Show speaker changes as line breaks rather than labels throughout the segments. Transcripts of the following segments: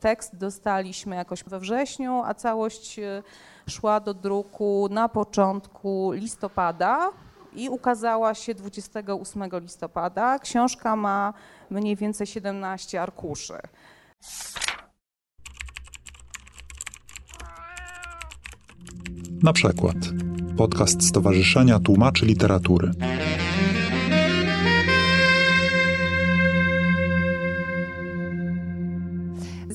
Tekst dostaliśmy jakoś we wrześniu, a całość e, szła do druku na początku listopada i ukazała się 28 listopada. Książka ma mniej więcej 17 arkuszy.
Na przykład podcast Stowarzyszenia Tłumaczy Literatury.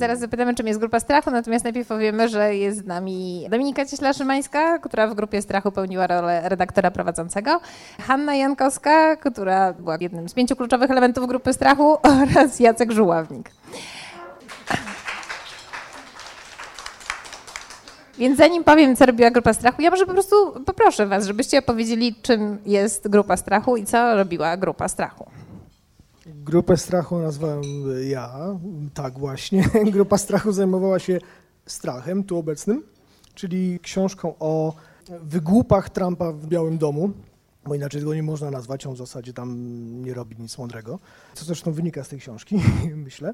Zaraz zapytamy, czym jest grupa strachu, natomiast najpierw powiemy, że jest z nami Dominika Cieśla-Szymańska, która w grupie strachu pełniła rolę redaktora prowadzącego, Hanna Jankowska, która była jednym z pięciu kluczowych elementów grupy strachu oraz Jacek Żuławnik. Więc zanim powiem, co robiła Grupa Strachu, ja może po prostu poproszę Was, żebyście opowiedzieli, czym jest Grupa Strachu i co robiła Grupa Strachu.
Grupę strachu nazwałem ja, tak właśnie. Grupa strachu zajmowała się strachem, tu obecnym, czyli książką o wygłupach Trumpa w Białym Domu, bo inaczej tego nie można nazwać, on w zasadzie tam nie robi nic mądrego, co zresztą wynika z tej książki, myślę.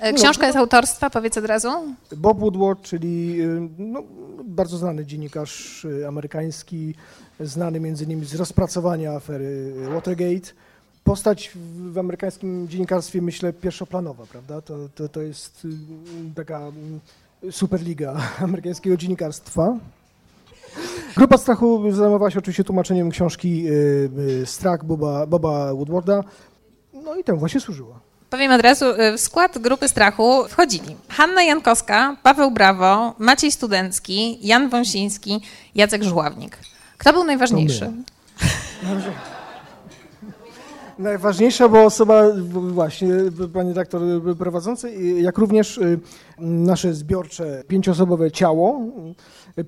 E, książka jest autorstwa, powiedz od razu.
Bob Woodward, czyli y, no, bardzo znany dziennikarz amerykański, znany między innymi z rozpracowania afery Watergate, postać w amerykańskim dziennikarstwie, myślę, pierwszoplanowa, prawda? To, to, to jest y, taka y, superliga amerykańskiego dziennikarstwa. Grupa Strachu zajmowała się oczywiście tłumaczeniem książki y, Strach Boba, Boba Woodwarda, no i temu właśnie służyła.
Powiem od razu, w skład grupy strachu wchodzili Hanna Jankowska, Paweł Brawo, Maciej Studencki, Jan Wąsiński, Jacek Żuławnik. Kto był najważniejszy?
Najważniejsza była osoba, właśnie pani redaktor prowadzący, jak również y, nasze zbiorcze pięcioosobowe ciało,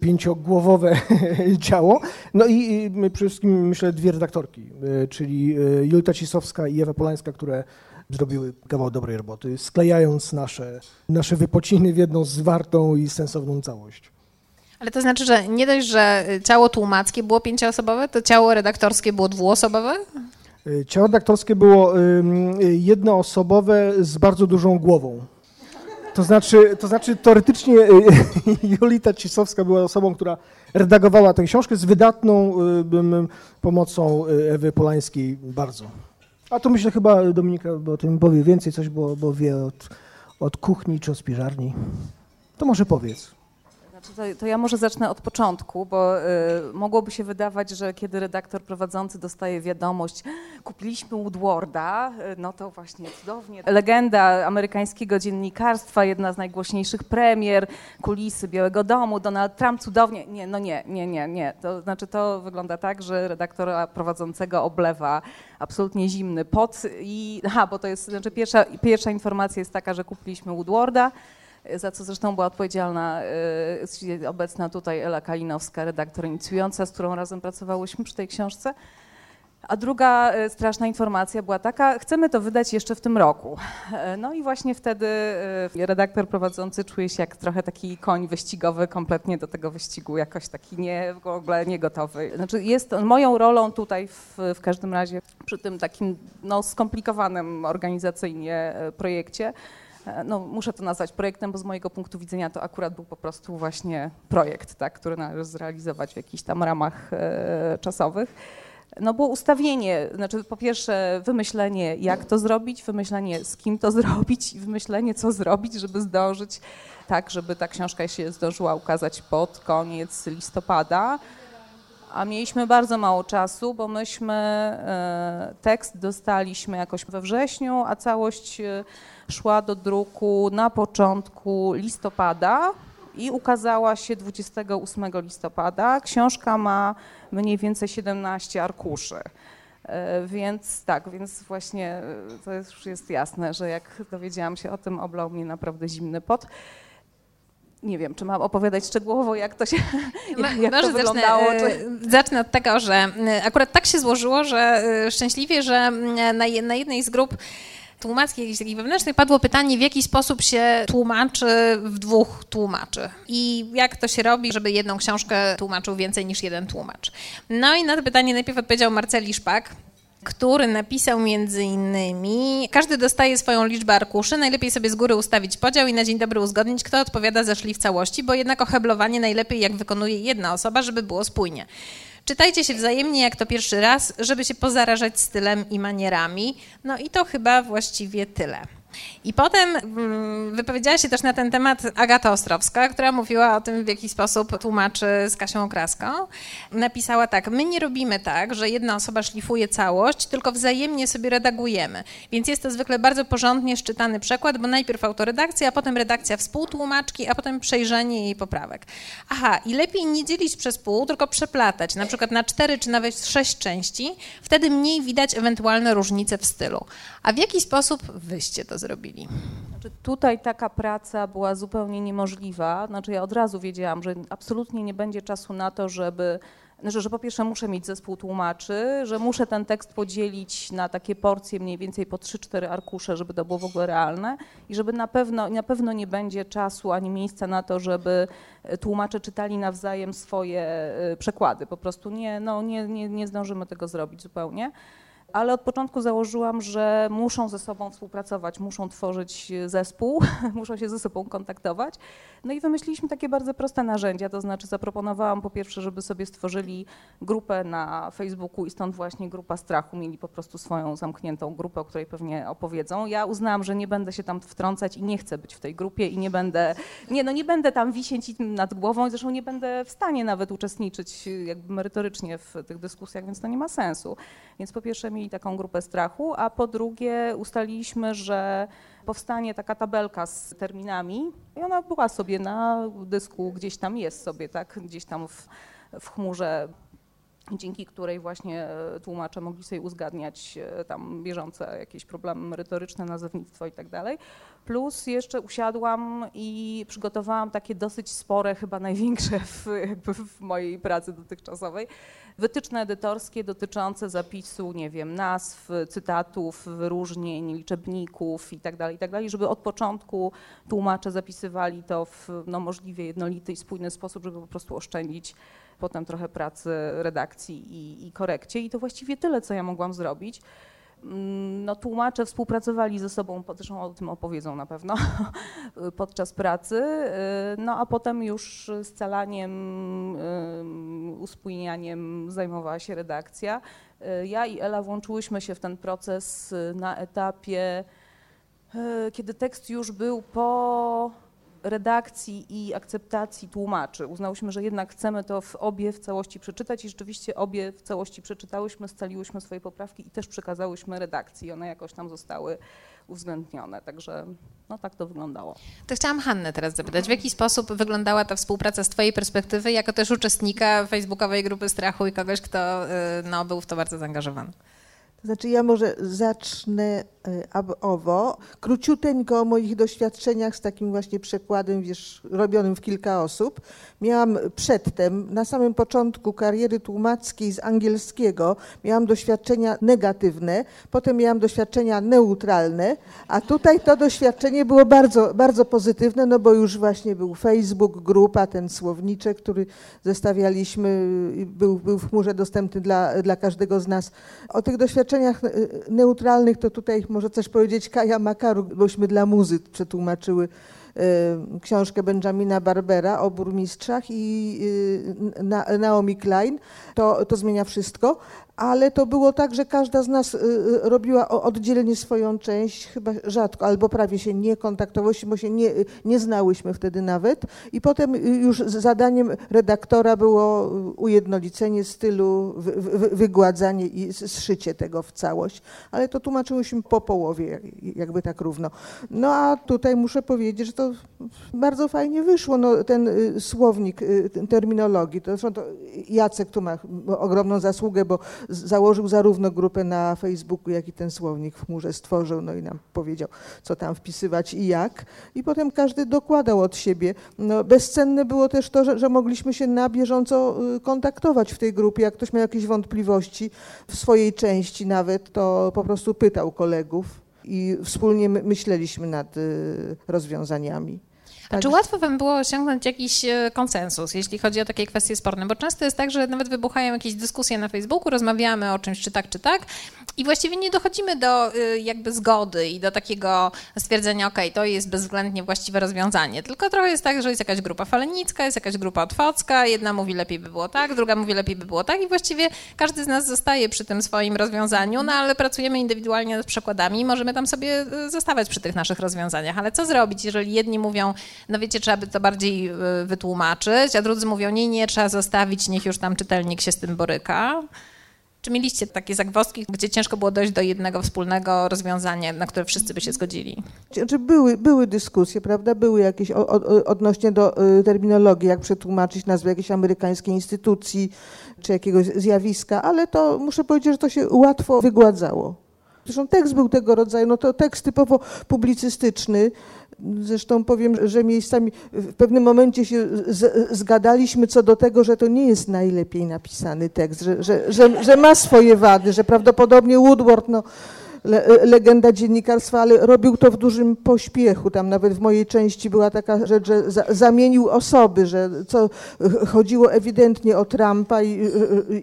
pięciogłowowe ciało, no i przede wszystkim myślę dwie redaktorki, y, czyli y, Julita Cisowska i Ewa Polańska, które zrobiły kawał dobrej roboty, sklejając nasze, nasze wypociny w jedną zwartą i sensowną całość.
Ale to znaczy, że nie dość, że ciało tłumackie było pięcioosobowe, to ciało redaktorskie było dwuosobowe?
Y, ciało redaktorskie było y, jednoosobowe z bardzo dużą głową. To znaczy, to znaczy teoretycznie y, Jolita Cisowska była osobą, która redagowała tę książkę z wydatną pomocą Ewy Polańskiej bardzo. A to myślę chyba Dominika o tym powie więcej coś, bo, bo wie od, od kuchni czy od spiżarni. To może powiedz.
To, to, ja może zacznę od początku, bo y, mogłoby się wydawać, że kiedy redaktor prowadzący dostaje wiadomość, kupiliśmy Woodwarda, y, no to właśnie cudownie. Legenda amerykańskiego dziennikarstwa, jedna z najgłośniejszych premier, kulisy Białego Domu, Donald Trump, cudownie. Nie, no nie, nie, nie, nie. To znaczy to wygląda tak, że redaktora prowadzącego oblewa absolutnie zimny pot i, aha, bo to jest, znaczy pierwsza, pierwsza informacja jest taka, że kupiliśmy Woodwarda, za co zresztą była odpowiedzialna y, obecna tutaj Ela Kalinowska, redaktor inicjująca, z którą razem pracowałyśmy przy tej książce. A druga y, straszna informacja była taka, chcemy to wydać jeszcze w tym roku. Y, no i właśnie wtedy redaktor prowadzący czuje się jak trochę taki koń wyścigowy, kompletnie do tego wyścigu jakoś taki nie, w ogóle niegotowy. Znaczy jest moją rolą tutaj w, w każdym razie przy tym takim no, skomplikowanym organizacyjnie projekcie E, no, muszę to nazwać projektem, bo z mojego punktu widzenia to akurat był po prostu właśnie projekt, tak, który należy zrealizować w jakichś tam ramach e, czasowych. No było ustawienie, znaczy po pierwsze wymyślenie jak to zrobić, wymyślenie z kim to zrobić i wymyślenie co zrobić, żeby zdążyć tak, żeby ta książka się zdążyła ukazać pod koniec listopada. A mieliśmy bardzo mało czasu, bo myśmy e, tekst dostaliśmy jakoś we wrześniu, a całość e, szła do druku na początku listopada i ukazała się 28 listopada. Książka ma mniej więcej 17 arkuszy. E, więc tak, więc właśnie to już jest jasne, że jak dowiedziałam się o tym, oblał mnie naprawdę zimny pot nie wiem, czy mam opowiadać szczegółowo, jak to się jak to wyglądało. Zacznę,
czy... zacznę od tego, że akurat tak się złożyło, że szczęśliwie, że na jednej z grup tłumackich, jakichś takich wewnętrznych, padło pytanie, w jaki sposób się tłumaczy w dwóch tłumaczy i jak to się robi, żeby jedną książkę tłumaczył więcej niż jeden tłumacz. No i na to pytanie najpierw odpowiedział Marceli Szpak, który napisał między innymi, każdy dostaje swoją liczbę arkuszy, najlepiej sobie z góry ustawić podział i na dzień dobry uzgodnić, kto odpowiada za szli w całości, bo jednak oheblowanie najlepiej jak wykonuje jedna osoba, żeby było spójnie. Czytajcie się wzajemnie jak to pierwszy raz, żeby się pozarażać stylem i manierami. No i to chyba właściwie tyle. I potem mm, wypowiedziała się też na ten temat Agata Ostrowska, która mówiła o tym, w jaki sposób tłumaczy z Kasią Kraską. Napisała tak, my nie robimy tak, że jedna osoba szlifuje całość, tylko wzajemnie sobie redagujemy. Więc jest to zwykle bardzo porządnie szczytany przekład, bo najpierw autoredakcja, a potem redakcja współtłumaczki, a potem przejrzenie jej poprawek. Aha, i lepiej nie dzielić przez pół, tylko przeplatać, na przykład na cztery czy nawet sześć części, wtedy mniej widać ewentualne różnice w stylu. A w jaki sposób wyście to zrobili?
Znaczy, tutaj taka praca była zupełnie niemożliwa. Znaczy, ja od razu wiedziałam, że absolutnie nie będzie czasu na to, żeby. Znaczy, że po pierwsze muszę mieć zespół tłumaczy, że muszę ten tekst podzielić na takie porcje mniej więcej po 3-4 arkusze, żeby to było w ogóle realne i żeby na pewno, na pewno nie będzie czasu ani miejsca na to, żeby tłumacze czytali nawzajem swoje e, przekłady. Po prostu nie, no, nie, nie, nie zdążymy tego zrobić zupełnie ale od początku założyłam, że muszą ze sobą współpracować, muszą tworzyć zespół, muszą się ze sobą kontaktować. No i wymyśliliśmy takie bardzo proste narzędzia, to znaczy zaproponowałam po pierwsze, żeby sobie stworzyli grupę na Facebooku i stąd właśnie grupa strachu, mieli po prostu swoją zamkniętą grupę, o której pewnie opowiedzą. Ja uznałam, że nie będę się tam wtrącać i nie chcę być w tej grupie i nie będę, nie no nie będę tam wisieć nad głową i zresztą nie będę w stanie nawet uczestniczyć jakby merytorycznie w tych dyskusjach, więc to nie ma sensu. Więc po pierwsze mieli taką grupę strachu, a po drugie ustaliliśmy, że powstanie taka tabelka z terminami i ona była sobie na dysku, gdzieś tam jest sobie, tak, gdzieś tam w, w chmurze dzięki której właśnie e, tłumacze mogli sobie uzgadniać e, tam bieżące jakieś problemy merytoryczne, nazewnictwo i tak dalej. Plus jeszcze usiadłam i przygotowałam takie dosyć spore, chyba największe w, w mojej pracy dotychczasowej, wytyczne edytorskie dotyczące zapisu, nie wiem, nazw, cytatów, wyróżnień, liczebników i tak dalej, i tak żeby od początku tłumacze zapisywali to w no, możliwie jednolity i spójny sposób, żeby po prostu oszczędzić potem trochę pracy redakcji i, i korekcie. I to właściwie tyle, co ja mogłam zrobić. Mm, no, tłumacze współpracowali ze sobą, zresztą o tym opowiedzą na pewno, podczas pracy, y, no a potem już scalaniem, y, uspójnianiem zajmowała się redakcja. Y, ja i Ela włączyłyśmy się w ten proces na etapie, kiedy tekst już był po redakcji i akceptacji tłumaczy. Uznałyśmy, że jednak chcemy to w obie w całości przeczytać i rzeczywiście obie w całości przeczytałyśmy, scaliłyśmy swoje poprawki i też przekazałyśmy redakcji. One jakoś tam zostały uwzględnione, także no tak to wyglądało.
To chciałam Hannę teraz zapytać, w jaki sposób wyglądała ta współpraca z Twojej perspektywy, jako też uczestnika facebookowej grupy strachu i kogoś, kto y, no, był w to bardzo zaangażowany?
To znaczy ja może zacznę e, owo, króciuteńko o moich doświadczeniach z takim właśnie przekładem, wiesz, robionym w kilka osób. Miałam przedtem, na samym początku kariery tłumackiej z angielskiego, miałam doświadczenia negatywne, potem miałam doświadczenia neutralne, a tutaj to doświadczenie było bardzo, bardzo pozytywne, no bo już właśnie był Facebook, grupa, ten słowniczek, który zestawialiśmy, był, był w chmurze dostępny dla, dla każdego z nas. O tych doświadczeniach doświadczeniach e, neutralnych to tutaj może też powiedzieć Kaja Makaru, bośmy dla muzy przetłumaczyły książkę Benjamina Barbera o burmistrzach i e, Naomi Klein. To, to zmienia wszystko ale to było tak, że każda z nas y, y, robiła oddzielnie swoją część, chyba rzadko, albo prawie się nie kontaktowałyśmy, bo się nie, nie znałyśmy wtedy nawet. I potem już zadaniem redaktora było ujednolicenie stylu, wygładzanie i zszycie tego w całość. Ale to tłumaczyłyśmy po połowie, jakby tak równo. No a tutaj muszę powiedzieć, że to bardzo fajnie wyszło. No, ten y, słownik ten terminologii, to, to Jacek tu ma ogromną zasługę, bo założył zarówno grupę na Facebooku, jak i ten słownik w chmurze stworzył, no i nam powiedział, co tam wpisywać i jak. I potem każdy dokładał od siebie. No, bezcenne było też to, że, że mogliśmy się na bieżąco y, kontaktować w tej grupie. Jak ktoś miał jakieś wątpliwości w swojej części nawet, to po prostu pytał kolegów i wspólnie myśleliśmy nad y, rozwiązaniami.
A czy łatwo wam było osiągnąć jakiś e, konsensus, jeśli chodzi o takie kwestie sporne? Bo często jest tak, że nawet wybuchają jakieś dyskusje na Facebooku, rozmawiamy o czymś, czy tak, czy tak, i właściwie nie dochodzimy do e, jakby zgody i do takiego stwierdzenia, ok, to jest bezwzględnie właściwe rozwiązanie. Tylko trochę jest tak, że jest jakaś grupa falenicka, jest jakaś grupa otwocka, jedna mówi lepiej by było tak, druga mówi lepiej by było tak i właściwie każdy z nas zostaje przy tym swoim rozwiązaniu, no ale pracujemy indywidualnie nad przekładami i możemy tam sobie e, zostawać przy tych naszych rozwiązaniach. Ale co zrobić, jeżeli jedni mówią, no wiecie, trzeba by to bardziej e, wytłumaczyć, a drudzy mówią, nie, nie, trzeba zostawić, niech już tam czytelnik się z tym boryka. Czy mieliście takie zagwozdki, gdzie ciężko było dojść do jednego wspólnego rozwiązania, na które wszyscy by się zgodzili?
Znaczy były, były dyskusje, prawda? Były jakieś o, o, odnośnie do y, terminologii, jak przetłumaczyć nazwę jakiejś amerykańskiej instytucji czy jakiegoś zjawiska, ale to muszę powiedzieć, że to się łatwo wygładzało. Zresztą tekst był tego rodzaju, no to tekst typowo publicystyczny. Zresztą powiem, że miejscami w pewnym momencie się z, zgadaliśmy co do tego, że to nie jest najlepiej napisany tekst, że, że, że, że ma swoje wady, że prawdopodobnie Woodward no, le, legenda dziennikarstwa, ale robił to w dużym pośpiechu. Tam nawet w mojej części była taka rzecz, że za, zamienił osoby, że co, chodziło ewidentnie o Trumpa i,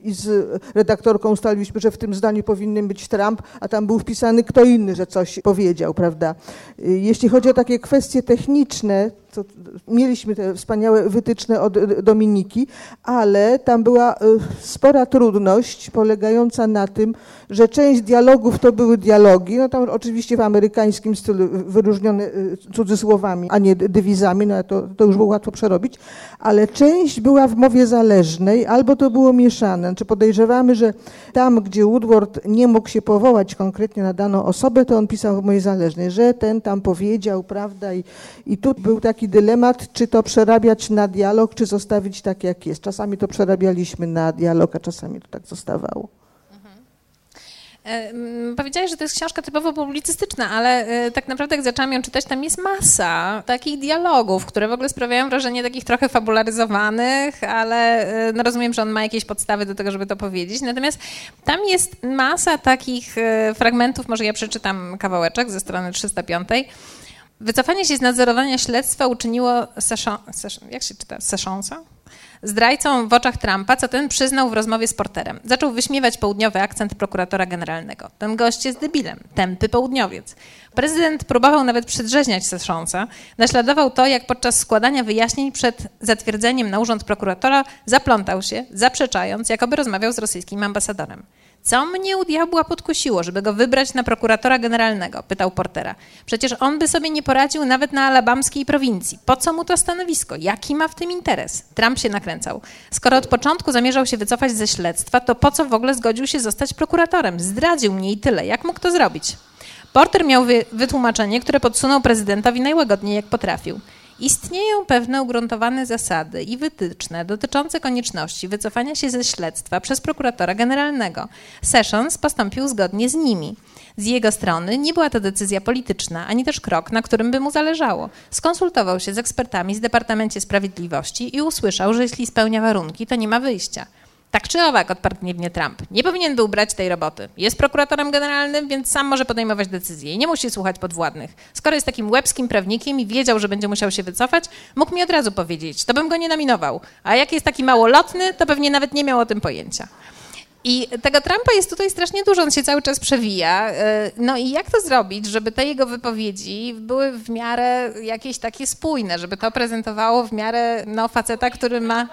i z redaktorką ustaliliśmy, że w tym zdaniu powinien być Trump, a tam był wpisany kto inny, że coś powiedział, prawda. Jeśli chodzi o takie kwestie techniczne, mieliśmy te wspaniałe wytyczne od Dominiki, ale tam była y, spora trudność polegająca na tym, że część dialogów to były dialogi, no tam oczywiście w amerykańskim stylu wyróżnione y, cudzysłowami, a nie dywizami, no to, to już było łatwo przerobić, ale część była w mowie zależnej, albo to było mieszane. Znaczy podejrzewamy, że tam, gdzie Woodward nie mógł się powołać konkretnie na daną osobę, to on pisał w mowie zależnej, że ten tam powiedział, prawda, i, i tu był taki dylemat, czy to przerabiać na dialog, czy zostawić tak, jak jest. Czasami to przerabialiśmy na dialog, a czasami to tak zostawało.
E, powiedziałeś, że to jest książka typowo publicystyczna, ale e, tak naprawdę jak zaczęłam ją czytać, tam jest masa takich dialogów, które w ogóle sprawiają wrażenie takich trochę fabularyzowanych, ale e, no rozumiem, że on ma jakieś podstawy do tego, żeby to powiedzieć. Natomiast tam jest masa takich fragmentów, może ja przeczytam kawałeczek ze strony 305 Wycofanie się z nadzorowania śledztwa uczyniło Session? Sessionsa? Zdrajcą w oczach Trumpa, co ten przyznał w rozmowie z porterem. Zaczął wyśmiewać południowy akcent prokuratora generalnego. Ten gość jest debilem, tępy południowiec. Prezydent próbował nawet przedrzeźniać Sessionsa. Naśladował to, jak podczas składania wyjaśnień przed zatwierdzeniem na urząd prokuratora zaplątał się, zaprzeczając, jakoby rozmawiał z rosyjskim ambasadorem. Co mnie u diabła podkusiło, żeby go wybrać na prokuratora generalnego? Pytał Portera. Przecież on by sobie nie poradził nawet na alabamskiej prowincji. Po co mu to stanowisko? Jaki ma w tym interes? Trump się nakręcał. Skoro od początku zamierzał się wycofać ze śledztwa, to po co w ogóle zgodził się zostać prokuratorem? Zdradził mnie i tyle. Jak mógł to zrobić? Porter miał wy wytłumaczenie, które podsunął prezydentowi najłagodniej jak potrafił. Istnieją pewne ugruntowane zasady i wytyczne dotyczące konieczności wycofania się ze śledztwa przez prokuratora generalnego. Sessions postąpił zgodnie z nimi. Z jego strony nie była to decyzja polityczna, ani też krok, na którym by mu zależało. Skonsultował się z ekspertami z Departamencie Sprawiedliwości i usłyszał, że jeśli spełnia warunki, to nie ma wyjścia. Tak czy owak, odparł gniewnie Trump. Nie powinien był brać tej roboty. Jest prokuratorem generalnym, więc sam może podejmować decyzje i nie musi słuchać podwładnych. Skoro jest takim łebskim prawnikiem i wiedział, że będzie musiał się wycofać, mógł mi od razu powiedzieć, to bym go nie nominował. A jak jest taki małolotny, to pewnie nawet nie miał o tym pojęcia. I tego Trumpa jest tutaj strasznie dużo, on się cały czas przewija. E, no i jak to zrobić, żeby te jego wypowiedzi były w miarę jakieś takie spójne, żeby to prezentowało w miarę no, faceta, który ma...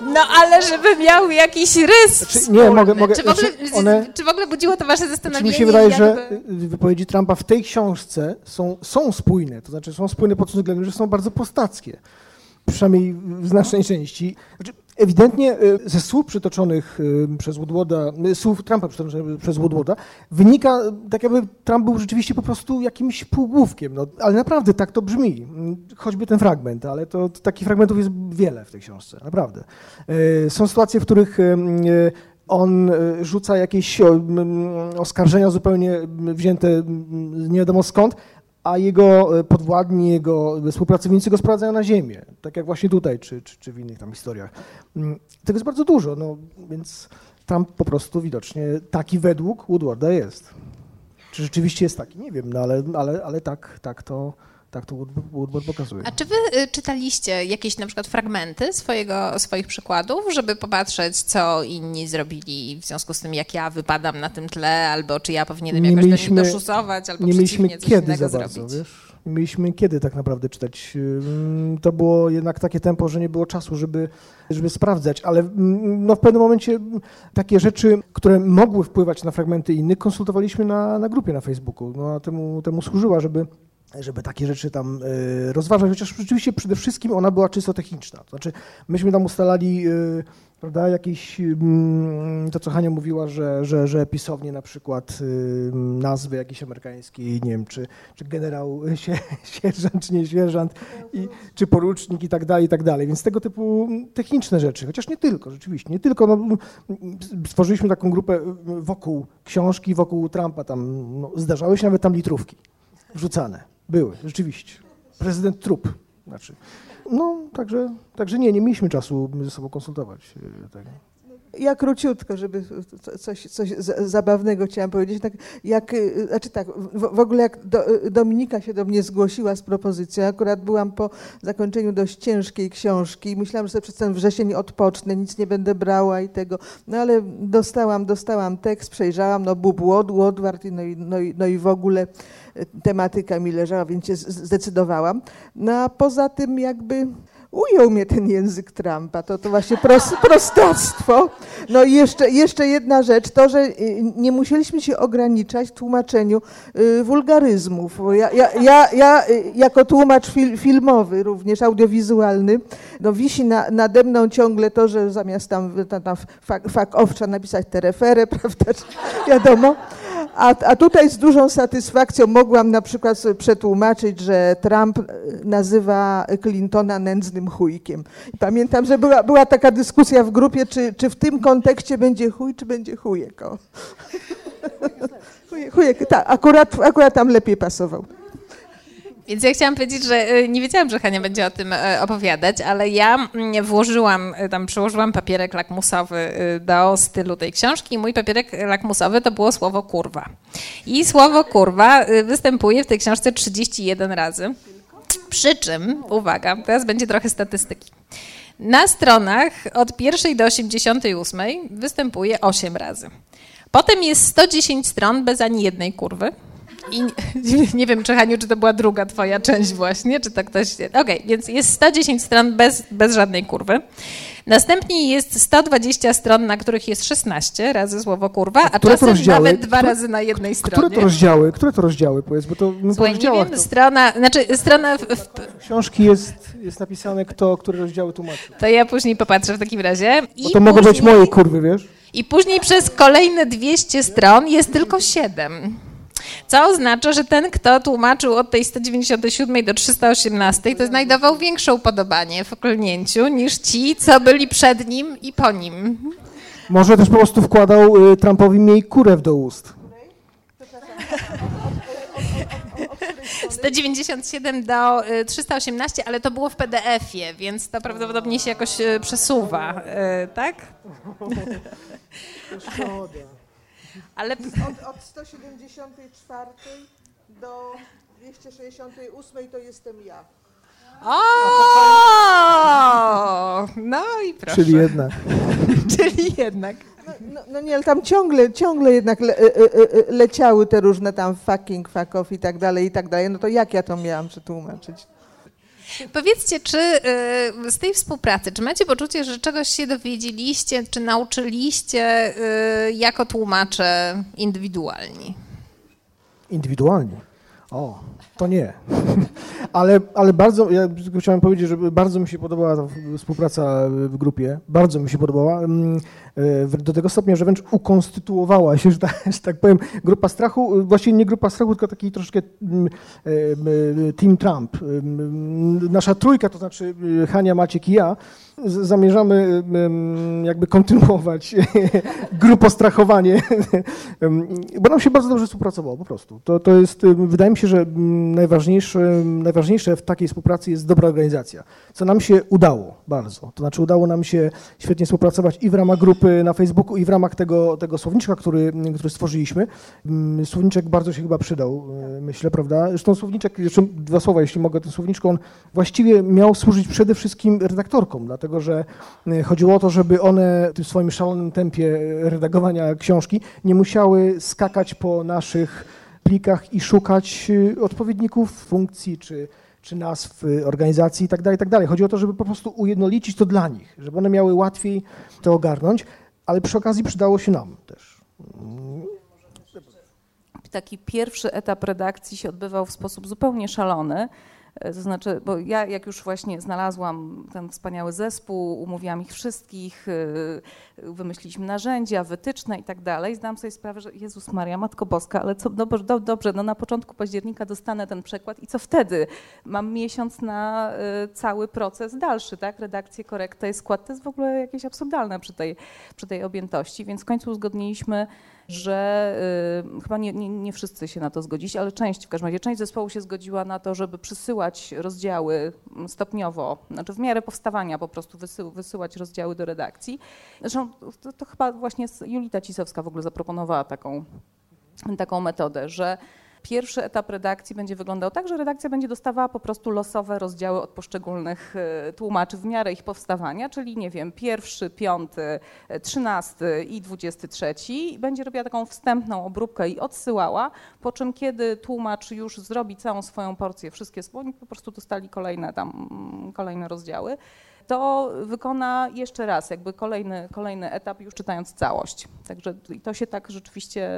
No ale żeby miał jakiś rys znaczy, Nie, mogę, mogę. Czy w, ogóle, znaczy one, czy w ogóle budziło to wasze zastanowienie?
Czy mi się wydaje, jakby... że wypowiedzi Trumpa w tej książce są, są spójne, to znaczy są spójne pod tym względem, że są bardzo postackie. Przynajmniej w znacznej części. Znaczy, Ewidentnie y, ze słów przytoczonych y, przez Woodwarda, y, słów Trumpa przytoczonych przez Woodwarda, wynika, tak jakby Trump był rzeczywiście po prostu jakimś półgłówkiem. No, ale naprawdę tak to brzmi. Choćby ten fragment, ale to, to takich fragmentów jest wiele w tej książce, naprawdę. Są sytuacje, w których on rzuca jakieś oskarżenia zupełnie wzięte nie wiadomo skąd, a jego e, podwładni, jego współpracownicy go sprowadzają na ziemię, tak jak właśnie tutaj, czy, czy, czy w innych tam historiach. Mm, tego jest bardzo dużo, no, więc tam po prostu widocznie taki według Woodwarda jest. Czy rzeczywiście jest taki? Nie wiem, no ale, ale, ale tak, tak, to, Tak to Woodward pokazuje.
A czy wy y, czytaliście jakieś na przykład fragmenty swojego, swoich przykładów, żeby popatrzeć, co inni zrobili w związku z tym, jak ja wypadam na tym tle, albo czy ja powinienem
Nie
jakoś
mieliśmy-
do nich doszusować, albo
nie mieliśmy kiedy za bardzo,
zrobić?
wiesz? Nie mieliśmy kiedy tak naprawdę czytać. Ym, To było jednak takie tempo, że nie było czasu, żeby, żeby sprawdzać, ale mm, no, w pewnym momencie mm, takie rzeczy, które mogły wpływać na fragmenty innych, konsultowaliśmy na, na grupie na Facebooku. No, a temu, temu służyła, żeby żeby takie rzeczy tam y, rozważać, chociaż rzeczywiście przede wszystkim ona była czysto techniczna. To znaczy, myśmy tam ustalali, y, prawda, jakieś, mm, to co Hania mówiła, że, że, że pisownie na przykład y, nazwy jakiejś amerykańskiej, nie wiem, czy, czy generał, sie, sierżant, czy nie sierżant, i, czy porucznik i tak dalej, i tak dalej. Więc tego typu techniczne rzeczy, chociaż nie tylko, rzeczywiście, nie tylko. No, stworzyliśmy taką grupę wokół książki, wokół Trumpa, tam no, zdarzały się nawet tam litrówki wrzucane. Były, rzeczywiście. Prezydent trup. Znaczy. No, także, także nie, nie mieliśmy czasu ze sobą konsultować e, tego.
Ja króciutko, żeby co- coś, coś zabawnego chciałam powiedzieć. Tak, jak, y, znaczy tak, w, w ogóle jak do, y, Dominika się do mnie zgłosiła z propozycją, akurat byłam po zakończeniu dość ciężkiej książki i myślałam, że sobie przez ten wrzesień odpocznę, nic nie będę brała i tego. No ale dostałam, dostałam tekst, przejrzałam, no Bub Łod, i no, i, no, i, no i w ogóle y, tematyka mi leżała, więc się zdecydowałam. No a poza tym jakby ujął mnie ten język Trumpa, to, to właśnie pros, prostactwo. No i jeszcze, jeszcze jedna rzecz, to, że y, nie musieliśmy się ograniczać w tłumaczeniu y, wulgaryzmów. Ja, ja, ja, ja y, jako tłumacz fil, filmowy, również audiowizualny, no wisi na, nade mną ciągle to, że zamiast tam, tam, tam fak, fak trzeba napisać tereferę, prawda, wiadomo. A, a tutaj z dużą satysfakcją mogłam na przykład sobie przetłumaczyć, że Trump e, nazywa Clintona nędznym chujkiem. Pamiętam, że była, była taka dyskusja w grupie, czy, czy w tym kontekście będzie chuj, czy będzie chujek. Chujek, chujek tak, akurat, akurat tam lepiej pasował.
Więc ja chciałam powiedzieć, że y, nie wiedziałam, że Hania będzie o tym y, opowiadać, ale ja mm, włożyłam, y, tam przyłożyłam papierek lakmusowy do stylu tej książki i mój papierek lakmusowy to było słowo kurwa. I słowo kurwa występuje w tej książce 31 razy. Przy czym, uwaga, teraz będzie trochę statystyki. Na stronach od pierwszej do 88 występuje 8 razy. Potem jest 110 stron bez ani jednej kurwy. I nie, wiem, czy Haniu, czy to była druga twoja część właśnie, czy to ktoś... Okej, więc jest 110 stron bez, bez żadnej kurwy. Następnie jest 120 stron, na których jest 16 razy słowo kurwa, a,
które
czasem nawet dwa
Które-
razy na jednej
Które
stronie.
to rozdziały? Które to rozdziały, powiedz, bo to po
Słuchaj, nie wiem,
to,
strona, znaczy strona, w, w,
książki jest, jest napisane, kto, które rozdziały tłumaczy.
to ja później popatrzę w takim razie. I
Bo to mogą być
później-
moje kurwy, wiesz?
I później przez kolejne 200 stron jest tylko 7. Co oznacza, że ten, kto tłumaczył od tej 197 do 318, to znajdował większe upodobanie w oklnięciu niż ci, co byli przed nim i po nim.
Może też po prostu wkładał y, Trumpowi mniej kurę do ust.
197 do y, 318, ale to było w PDF-ie, więc to prawdopodobnie się jakoś y, przesuwa, y, tak? Ale
Od, od 174 do 268 to jestem ja.
O! No i proszę.
Czyli jednak.
Czyli jednak.
No, no, no nie, ale tam ciągle, ciągle jednak le, e, e, e, leciały te różne tam fucking, fuck off i tak dalej, i tak dalej. No to jak ja to miałam przetłumaczyć?
Powiedzcie, czy y, z tej współpracy, czy macie poczucie, że czegoś się dowiedzieliście, czy nauczyliście y, jako tłumacze indywidualni?
Indywidualnie. O, to nie. ale, ale bardzo, ja tylko chciałem powiedzieć, że bardzo mi się podobała ta współpraca w grupie. Bardzo mi się podobała. Mm, e, Do tego stopnia, że wręcz ukonstytuowała się, że tak, że tak powiem, grupa strachu, właściwie nie grupa strachu, tylko taki troszkę mm, e, Team Trump. Nasza trójka, to znaczy e, Hania, Maciek i ja, zamierzamy jakby kontynuować grupostrachowanie, bo nam się bardzo dobrze współpracowało po prostu. To, to jest, wydaje mi się, że najważniejsze, najważniejsze w takiej współpracy jest dobra organizacja, co nam się udało bardzo. To znaczy udało nam się świetnie współpracować i w ramach grupy na Facebooku i w ramach tego, tego słowniczka, który, który stworzyliśmy. Słowniczek bardzo się chyba przydał, myślę, prawda? Zresztą słowniczek, jeszcze dwa słowa, jeśli mogę, ten słowniczek, on właściwie miał służyć przede wszystkim redaktorkom, dlatego że e, chodziło o to, żeby one w tym swoim szalonym tempie redagowania książki nie musiały skakać po naszych plikach i szukać e, odpowiedników funkcji czy, czy nazw organizacji itd., tak. Tak Chodzi o to, żeby po prostu ujednolicić to dla nich, żeby one miały łatwiej to ogarnąć, ale przy okazji przydało się nam też.
Taki pierwszy etap redakcji się odbywał w sposób zupełnie szalony. E, to znaczy, bo ja jak już właśnie znalazłam ten wspaniały zespół, umówiłam ich wszystkich, e, wymyśliliśmy narzędzia, wytyczne i tak dalej, zdałam sobie sprawę, że Jezus Maria, Matko Boska, ale co, dobrze, dobrze, no na początku października dostanę ten przekład i co wtedy? Mam miesiąc na e, cały proces dalszy, tak? Redakcję, korektę skład. To jest w ogóle jakieś absurdalne przy tej, przy tej objętości, więc w końcu uzgodniliśmy że y, chyba nie, nie, nie, wszyscy się na to zgodzili, ale część w każdym razie, część zespołu się zgodziła na to, żeby przysyłać rozdziały stopniowo, znaczy w miarę powstawania po prostu wysył, wysyłać rozdziały do redakcji. Zresztą to, to chyba właśnie Julita Cisowska w ogóle zaproponowała taką, taką metodę, że Pierwszy etap redakcji będzie wyglądał tak, że redakcja będzie dostawała po prostu losowe rozdziały od poszczególnych e, tłumaczy w miarę ich powstawania, czyli nie wiem, pierwszy, piąty, e, trzynasty i dwudziesty trzeci. Będzie robiła taką wstępną obróbkę i odsyłała, po czym kiedy tłumacz już zrobi całą swoją porcję, wszystkie, bo po prostu dostali kolejne tam, mm, kolejne rozdziały, to wykona jeszcze raz, jakby kolejny, kolejny etap, już czytając całość. Także to się tak rzeczywiście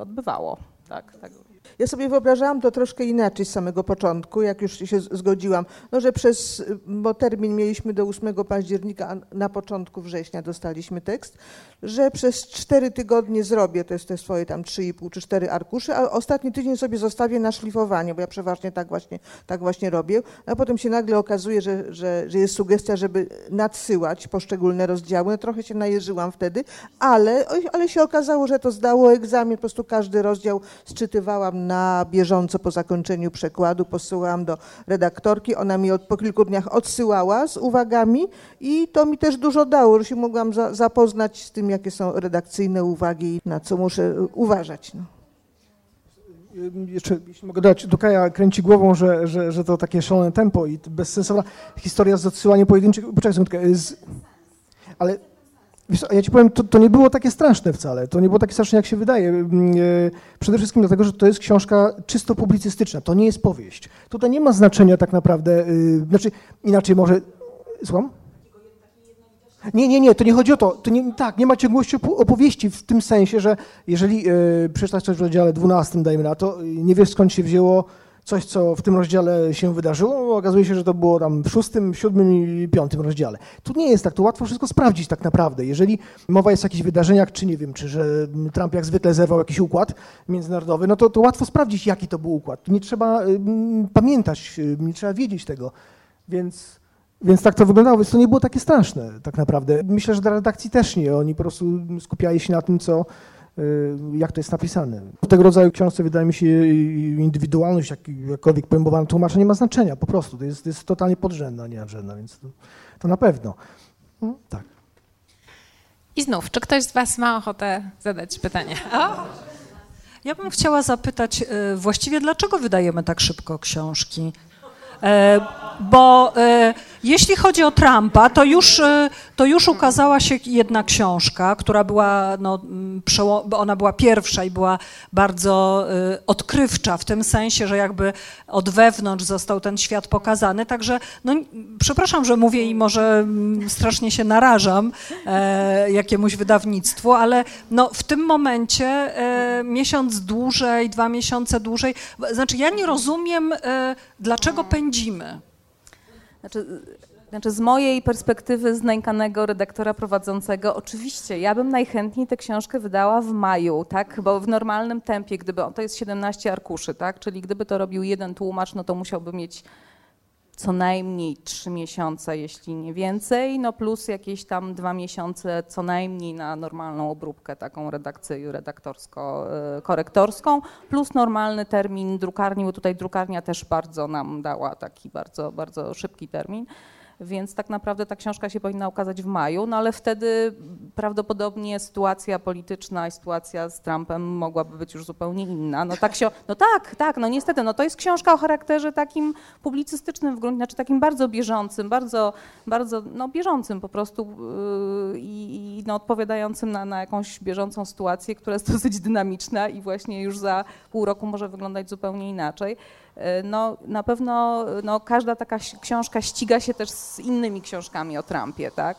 odbywało. Tak, tak.
Ja sobie wyobrażałam to troszkę inaczej z samego początku, jak już się zgodziłam, no, że przez, bo termin mieliśmy do 8 października, a na początku września dostaliśmy tekst, że przez cztery tygodnie zrobię to jest te swoje tam 3,5 czy 4 arkusze, a ostatni tydzień sobie zostawię na szlifowanie, bo ja przeważnie tak właśnie, tak właśnie robię, a potem się nagle okazuje, że, że, że jest sugestia, żeby nadsyłać poszczególne rozdziały. No, trochę się najeżyłam wtedy, ale, ale się okazało, że to zdało egzamin, po prostu każdy rozdział sczytywałam na bieżąco po zakończeniu przekładu, posyłałam do redaktorki, ona mi od, po kilku dniach odsyłała z uwagami i to mi też dużo dało, że się mogłam za, zapoznać z tym, jakie są redakcyjne uwagi i na co muszę uważać. No.
Jeszcze, jeśli mogę dodać, Dukaja kręci głową, że, że, że to takie szalone tempo i bezsensowna historia z odsyłaniem pojedynczych... Poczekaj sekundkę, z, ale ja ci powiem, to, to, nie było takie straszne wcale. To nie było takie straszne, jak się wydaje. Mm, e, przede wszystkim dlatego, że to jest książka czysto publicystyczna. To nie jest powieść. Tutaj nie ma znaczenia tak naprawdę. Y, znaczy, inaczej może. Słucham? Nie, nie, nie, to nie chodzi o to. to nie, tak, nie ma ciągłości opowieści w tym sensie, że jeżeli y, przeczytasz coś w rozdziale 12, dajmy na to, nie wiesz skąd się wzięło coś, co w tym rozdziale się wydarzyło. Okazuje się, że to było tam w szóstym, siódmym i piątym rozdziale. Tu nie jest tak, tu łatwo wszystko sprawdzić tak naprawdę. Jeżeli mowa jest o jakichś wydarzeniach, czy nie wiem, czy że Trump jak zwykle zerwał jakiś układ międzynarodowy, no to, to łatwo sprawdzić, jaki to był układ. Nie trzeba y, pamiętać, y, nie trzeba wiedzieć tego. Więc, więc tak to wyglądało, więc to nie było takie straszne tak naprawdę. Myślę, że dla redakcji też nie. Oni po prostu skupiali się na tym, co jak to jest napisane. W tego rodzaju książce wydaje mi się indywidualność, jak, jakkolwiek pojmowana tłumacza nie ma znaczenia po prostu. To jest, to jest totalnie podrzędna, nie nadrzędna, więc to, to na pewno. No, tak.
I znów, czy ktoś z Was ma ochotę zadać pytanie? O!
Ja bym chciała zapytać y, właściwie, dlaczego wydajemy tak szybko książki? E, bo e, jeśli chodzi o Trumpa, to już, e, to już ukazała się jedna książka, która była, no, ona była pierwsza i była bardzo odkrywcza w tym sensie, że jakby od wewnątrz został ten świat pokazany. Także, no, przepraszam, że mówię i może strasznie się narażam jakiemuś wydawnictwu, ale no, w tym momencie miesiąc dłużej, dwa miesiące dłużej, znaczy ja nie rozumiem, dlaczego pędzi pędzimy?
Znaczy, znaczy, z mojej perspektywy znękanego redaktora prowadzącego, oczywiście, ja bym najchętniej tę książkę wydała w maju, tak? Bo w normalnym tempie, gdyby, to jest 17 arkuszy, tak? Czyli gdyby to robił jeden tłumacz, no to musiałby mieć co najmniej trzy miesiące, jeśli nie więcej, no plus jakieś tam dwa miesiące co najmniej na normalną obróbkę taką redakcyjną, redaktorsko-korektorską, plus normalny termin drukarni, bo tutaj drukarnia też bardzo nam dała taki bardzo, bardzo szybki termin więc tak naprawdę ta książka się powinna ukazać w maju, no ale wtedy prawdopodobnie sytuacja polityczna i sytuacja z Trumpem mogłaby być już zupełnie inna. No tak się, no tak, tak, no niestety, no to jest książka o charakterze takim publicystycznym w gruncie, znaczy takim bardzo bieżącym, bardzo, bardzo, no bieżącym po prostu yy, i no, odpowiadającym na, na jakąś bieżącą sytuację, która jest dosyć dynamiczna i właśnie już za pół roku może wyglądać zupełnie inaczej. E, no, na pewno no, każda taka książka ściga się też z innymi książkami o Trumpie, tak?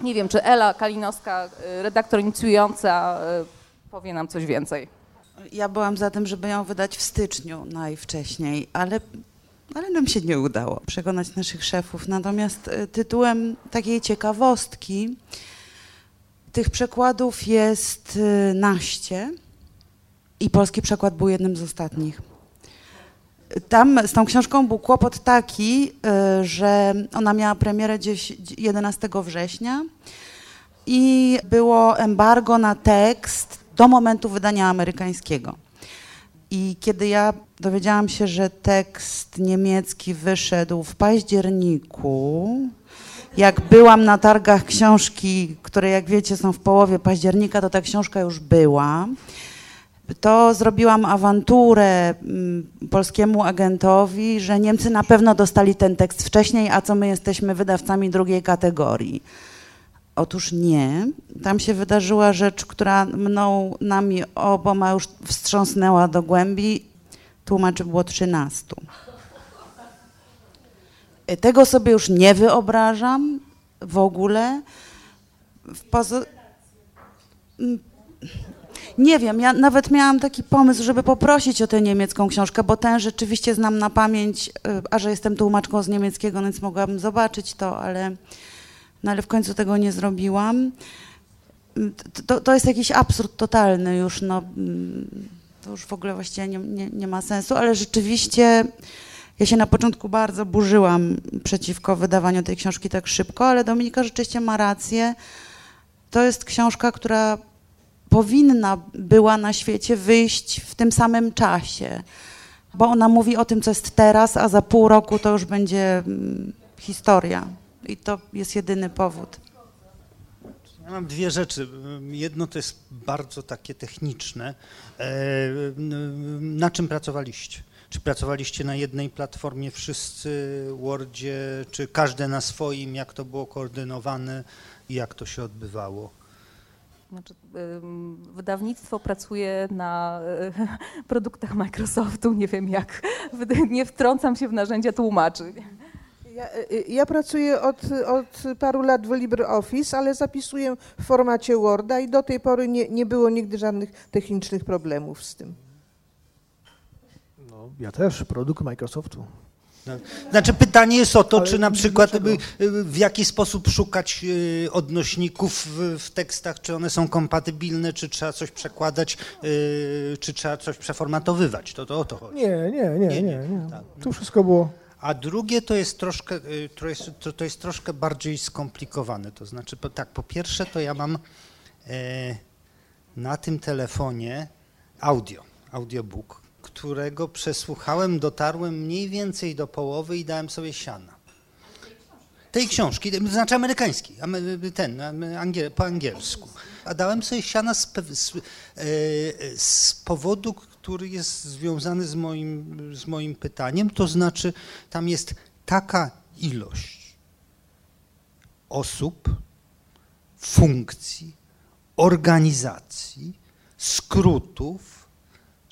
Nie wiem, czy Ela Kalinowska, e, redaktor inicjująca, e, powie nam coś więcej.
Ja byłam za tym, żeby ją wydać w styczniu najwcześniej, ale, ale nam się nie udało przekonać naszych szefów. Natomiast tytułem takiej ciekawostki tych przekładów jest naście i polski przekład był jednym z ostatnich. Tam z tą książką był kłopot taki, y, że ona miała premierę gdzieś 11 września i było embargo na tekst do momentu wydania amerykańskiego. I kiedy ja dowiedziałam się, że tekst niemiecki wyszedł w październiku, jak byłam na targach książki, które jak wiecie są w połowie października, to ta książka już była to zrobiłam awanturę mm, polskiemu agentowi, że Niemcy na pewno dostali ten tekst wcześniej, a co my jesteśmy wydawcami drugiej kategorii. Otóż nie. Tam się wydarzyła rzecz, która mną, nami oboma już wstrząsnęła do głębi. Tłumaczy było 13. Tego sobie już nie wyobrażam w ogóle. W pozo- nie wiem, ja nawet miałam taki pomysł, żeby poprosić o tę niemiecką książkę, bo tę rzeczywiście znam na pamięć, y, a że jestem tłumaczką z niemieckiego, więc mogłabym zobaczyć to, ale, no ale w końcu tego nie zrobiłam. To, to jest jakiś absurd totalny już, no, mm, to już w ogóle właściwie nie, nie, nie ma sensu, ale rzeczywiście ja się na początku bardzo burzyłam przeciwko wydawaniu tej książki tak szybko, ale Dominika rzeczywiście ma rację. To jest książka, która powinna była na świecie wyjść w tym samym czasie, bo ona mówi o tym, co jest teraz, a za pół roku to już będzie mm, historia. I to jest jedyny powód.
Ja mam dwie rzeczy. Jedno to jest bardzo takie techniczne. E, na czym pracowaliście? Czy pracowaliście na jednej platformie wszyscy, Wordzie, czy każde na swoim? Jak to było koordynowane i jak to się odbywało?
Znaczy, wydawnictwo pracuje na produktach Microsoftu, nie wiem jak, nie wtrącam się w narzędzia tłumaczy.
Ja, y, ja, pracuję od, od, paru lat w LibreOffice, ale zapisuję w formacie Worda i do tej pory nie, nie było nigdy żadnych technicznych problemów z tym.
No, ja też, produkt Microsoftu.
Znaczy pytanie jest o to, Ale czy na przykład y, w jaki sposób szukać y, odnośników w, tekstach, czy one są kompatybilne, czy trzeba coś przekładać, y, czy trzeba coś przeformatowywać. To, to o to chodzi.
Nie, nie, nie, nie. nie, nie. Tak. Tu wszystko było.
A drugie to jest troszkę, to jest, to, jest troszkę bardziej skomplikowane. To znaczy, tak, po pierwsze to ja mam na tym telefonie audio, audiobook, którego przesłuchałem, dotarłem mniej więcej do połowy i dałem sobie siana. Tej książki, to znaczy amerykańskiej, ten, angiel, po angielsku. A dałem sobie siana z, z, e, z powodu, który jest związany z moim, z moim pytaniem, to znaczy tam jest taka ilość osób, funkcji, organizacji, skrótów,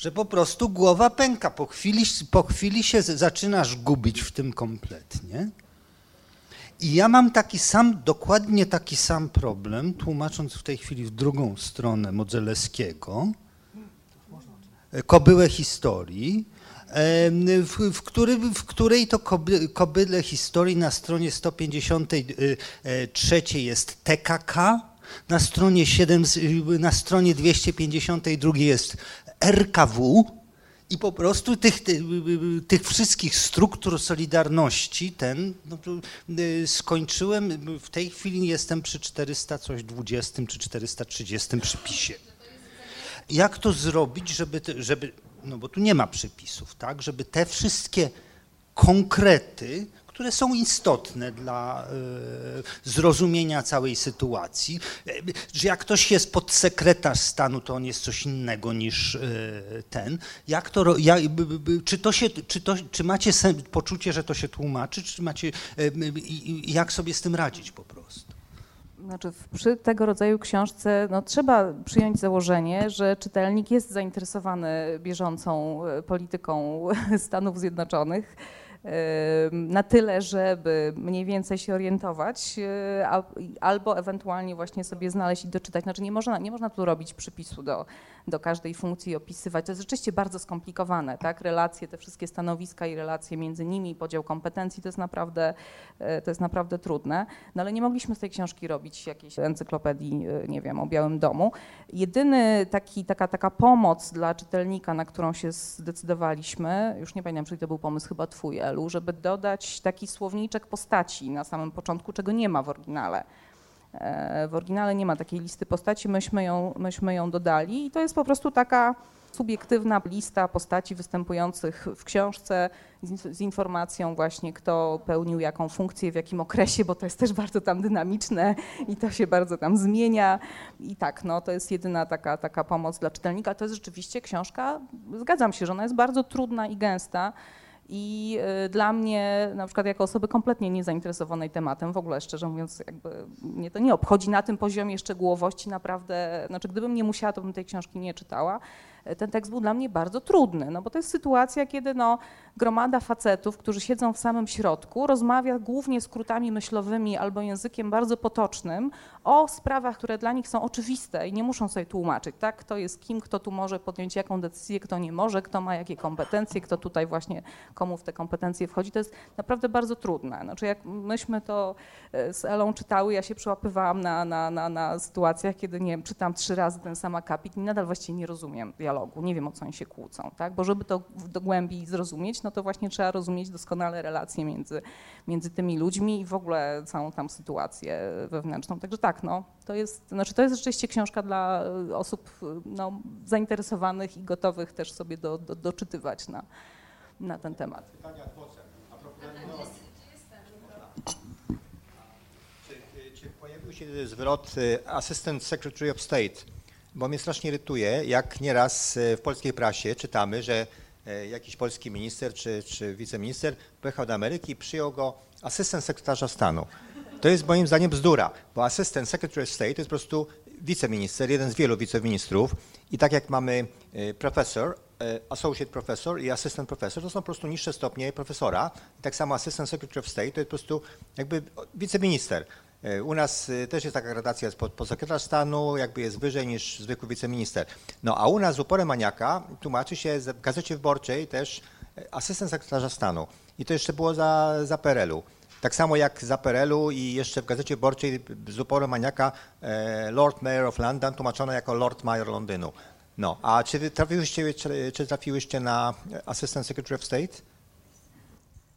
że po prostu głowa pęka. Po chwili, po chwili się zaczynasz gubić w tym kompletnie. I ja mam taki sam, dokładnie taki sam problem, tłumacząc w tej chwili w drugą stronę Modzelewskiego, kobyłę historii, w, w, który, w której to koby, kobyle historii na stronie 153 jest TKK, na stronie, 7, na stronie 252 jest RKW I po prostu tych, tych, tych wszystkich struktur Solidarności, ten, no, y, skończyłem, w tej chwili jestem przy 400 coś 20 czy 430 przypisie. Jak to zrobić, żeby, żeby, no bo tu nie ma przypisów, tak, żeby te wszystkie konkrety, które są istotne dla y, zrozumienia całej sytuacji. Że jak ktoś jest podsekretarz stanu, to on jest coś innego niż y, ten. Jak to, jak, czy, to się, czy, to, czy macie poczucie, że to się tłumaczy, czy macie, jak sobie z tym radzić po prostu?
Znaczy, przy tego rodzaju książce no, trzeba przyjąć założenie, że czytelnik jest zainteresowany bieżącą polityką Stanów Zjednoczonych na tyle, żeby mniej więcej się orientować, e, albo ewentualnie właśnie sobie znaleźć i doczytać. Znaczy nie można, nie można tu robić przypisu do, do każdej funkcji opisywać. To jest rzeczywiście bardzo skomplikowane, tak? Relacje, te wszystkie stanowiska i relacje między nimi, podział kompetencji, to jest naprawdę, e, to jest naprawdę trudne. No ale nie mogliśmy z tej książki robić jakiejś encyklopedii, e, nie wiem, o Białym Domu. Jedyny taki, taka, taka pomoc dla czytelnika, na którą się zdecydowaliśmy, już nie pamiętam, czy to był pomysł chyba twój, Elu, żeby dodać taki słowniczek postaci na samym początku, czego nie ma w oryginale. W oryginale nie ma takiej listy postaci, myśmy ją, myśmy ją dodali i to jest po prostu taka subiektywna lista postaci występujących w książce z, z, informacją właśnie, kto pełnił jaką funkcję, w jakim okresie, bo to jest też bardzo tam dynamiczne i to się bardzo tam zmienia. I tak, no to jest jedyna taka, taka pomoc dla czytelnika. To jest rzeczywiście książka, zgadzam się, że ona jest bardzo trudna i gęsta. I y, dla mnie, na przykład jako osoby kompletnie niezainteresowanej tematem, w ogóle szczerze mówiąc, jakby mnie to nie obchodzi na tym poziomie szczegółowości naprawdę, znaczy gdybym nie musiała, to bym tej książki nie czytała. Ten tekst był dla mnie bardzo trudny, no bo to jest sytuacja, kiedy no, gromada facetów, którzy siedzą w samym środku, rozmawia głównie skrótami myślowymi albo językiem bardzo potocznym o sprawach, które dla nich są oczywiste i nie muszą sobie tłumaczyć, tak, kto jest kim, kto tu może podjąć jaką decyzję, kto nie może, kto ma jakie kompetencje, kto tutaj właśnie komu w te kompetencje wchodzi. To jest naprawdę bardzo trudne. Znaczy jak myśmy to e, z Elą czytały, ja się przyłapywałam na, na, na, na sytuacjach, kiedy nie wiem, czytam trzy razy ten sam akapit i nadal właściwie nie rozumiem dialogu, nie wiem o co oni się kłócą, tak? bo żeby to do głębi zrozumieć, no to właśnie trzeba rozumieć doskonale relacje między, między tymi ludźmi i w ogóle całą tam sytuację wewnętrzną. Także tak, no, to jest, znaczy to jest rzeczywiście książka dla osób no, zainteresowanych i gotowych też sobie do, do, doczytywać na, na ten temat. Pytania
Czy, czy pojawił się zwrot y, Assistant Secretary of State bo mnie strasznie irytuje, jak nieraz w polskiej prasie czytamy, że jakiś polski minister czy, czy wiceminister pojechał do Ameryki i przyjął go asystent sekretarza stanu. To jest moim zdaniem bzdura, bo asystent Secretary of State to jest po prostu wiceminister, jeden z wielu wiceministrów i tak jak mamy e, profesor, associate professor i assistant professor, to są po prostu niższe stopnie profesora. I tak samo assistant secretary of state to jest po prostu jakby wiceminister. E, u nas e, też jest taka gradacja, jest podsekretarz stanu, jakby jest wyżej niż zwykły wiceminister. No a u nas z uporem maniaka tłumaczy się w Gazecie Wyborczej też e, asystent sekretarza stanu. I to jeszcze było za, za PRL-u. Tak samo jak za PRL-u i jeszcze w Gazecie Wyborczej z uporem maniaka Lord Mayor of London tłumaczono jako Lord Mayor Londynu. No, a czy trafiłyście, czy, czy trafiłyście na Assistant Secretary of State?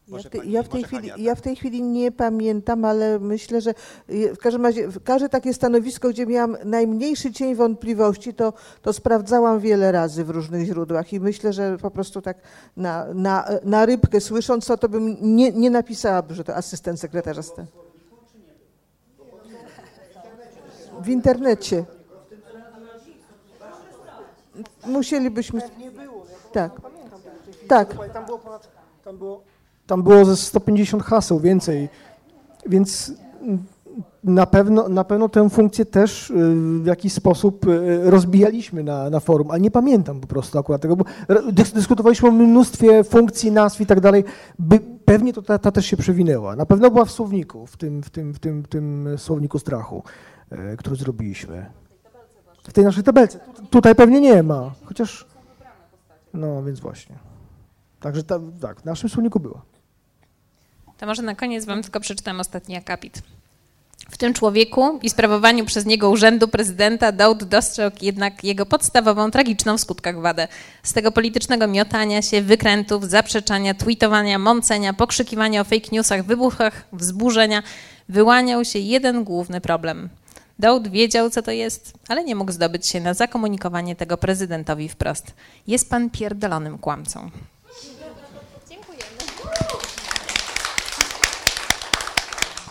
Ja, te, ja, w tej chwili, ja w tej chwili nie pamiętam, ale myślę, że w każdym razie każde takie stanowisko, gdzie miałam najmniejszy cień wątpliwości, to, to sprawdzałam wiele razy w różnych źródłach i myślę, że po prostu tak na, na, na rybkę słysząc to, to bym nie, nie napisała, że to asystent sekretarza stanu. W internecie. Musielibyśmy. Tak. Tak.
Tam było tam było ze 150 haseł więcej, więc na pewno, na pewno tę funkcję też y, w jakiś sposób y, rozbijaliśmy na, na forum, ale nie pamiętam po prostu akurat tego, bo dyskutowaliśmy o mnóstwie funkcji, nazw i tak dalej. By, pewnie to ta, ta, też się przewinęła. Na pewno była w słowniku, w tym, w tym, w tym, w tym słowniku strachu, y, który zrobiliśmy. W tej naszej tabelce. Tutaj pewnie nie ma, chociaż... No, więc właśnie. Także ta, tak, w naszym słowniku była.
To może na koniec wam tylko przeczytam ostatni akapit. W tym człowieku i sprawowaniu przez niego urzędu prezydenta Daud dostrzegł jednak jego podstawową, tragiczną w skutkach wadę. Z tego politycznego miotania się, wykrętów, zaprzeczania, tweetowania, mącenia, pokrzykiwania o fake newsach, wybuchach, wzburzenia, wyłaniał się jeden główny problem. Daud wiedział, co to jest, ale nie mógł zdobyć się na zakomunikowanie tego prezydentowi wprost. Jest pan pierdolonym kłamcą.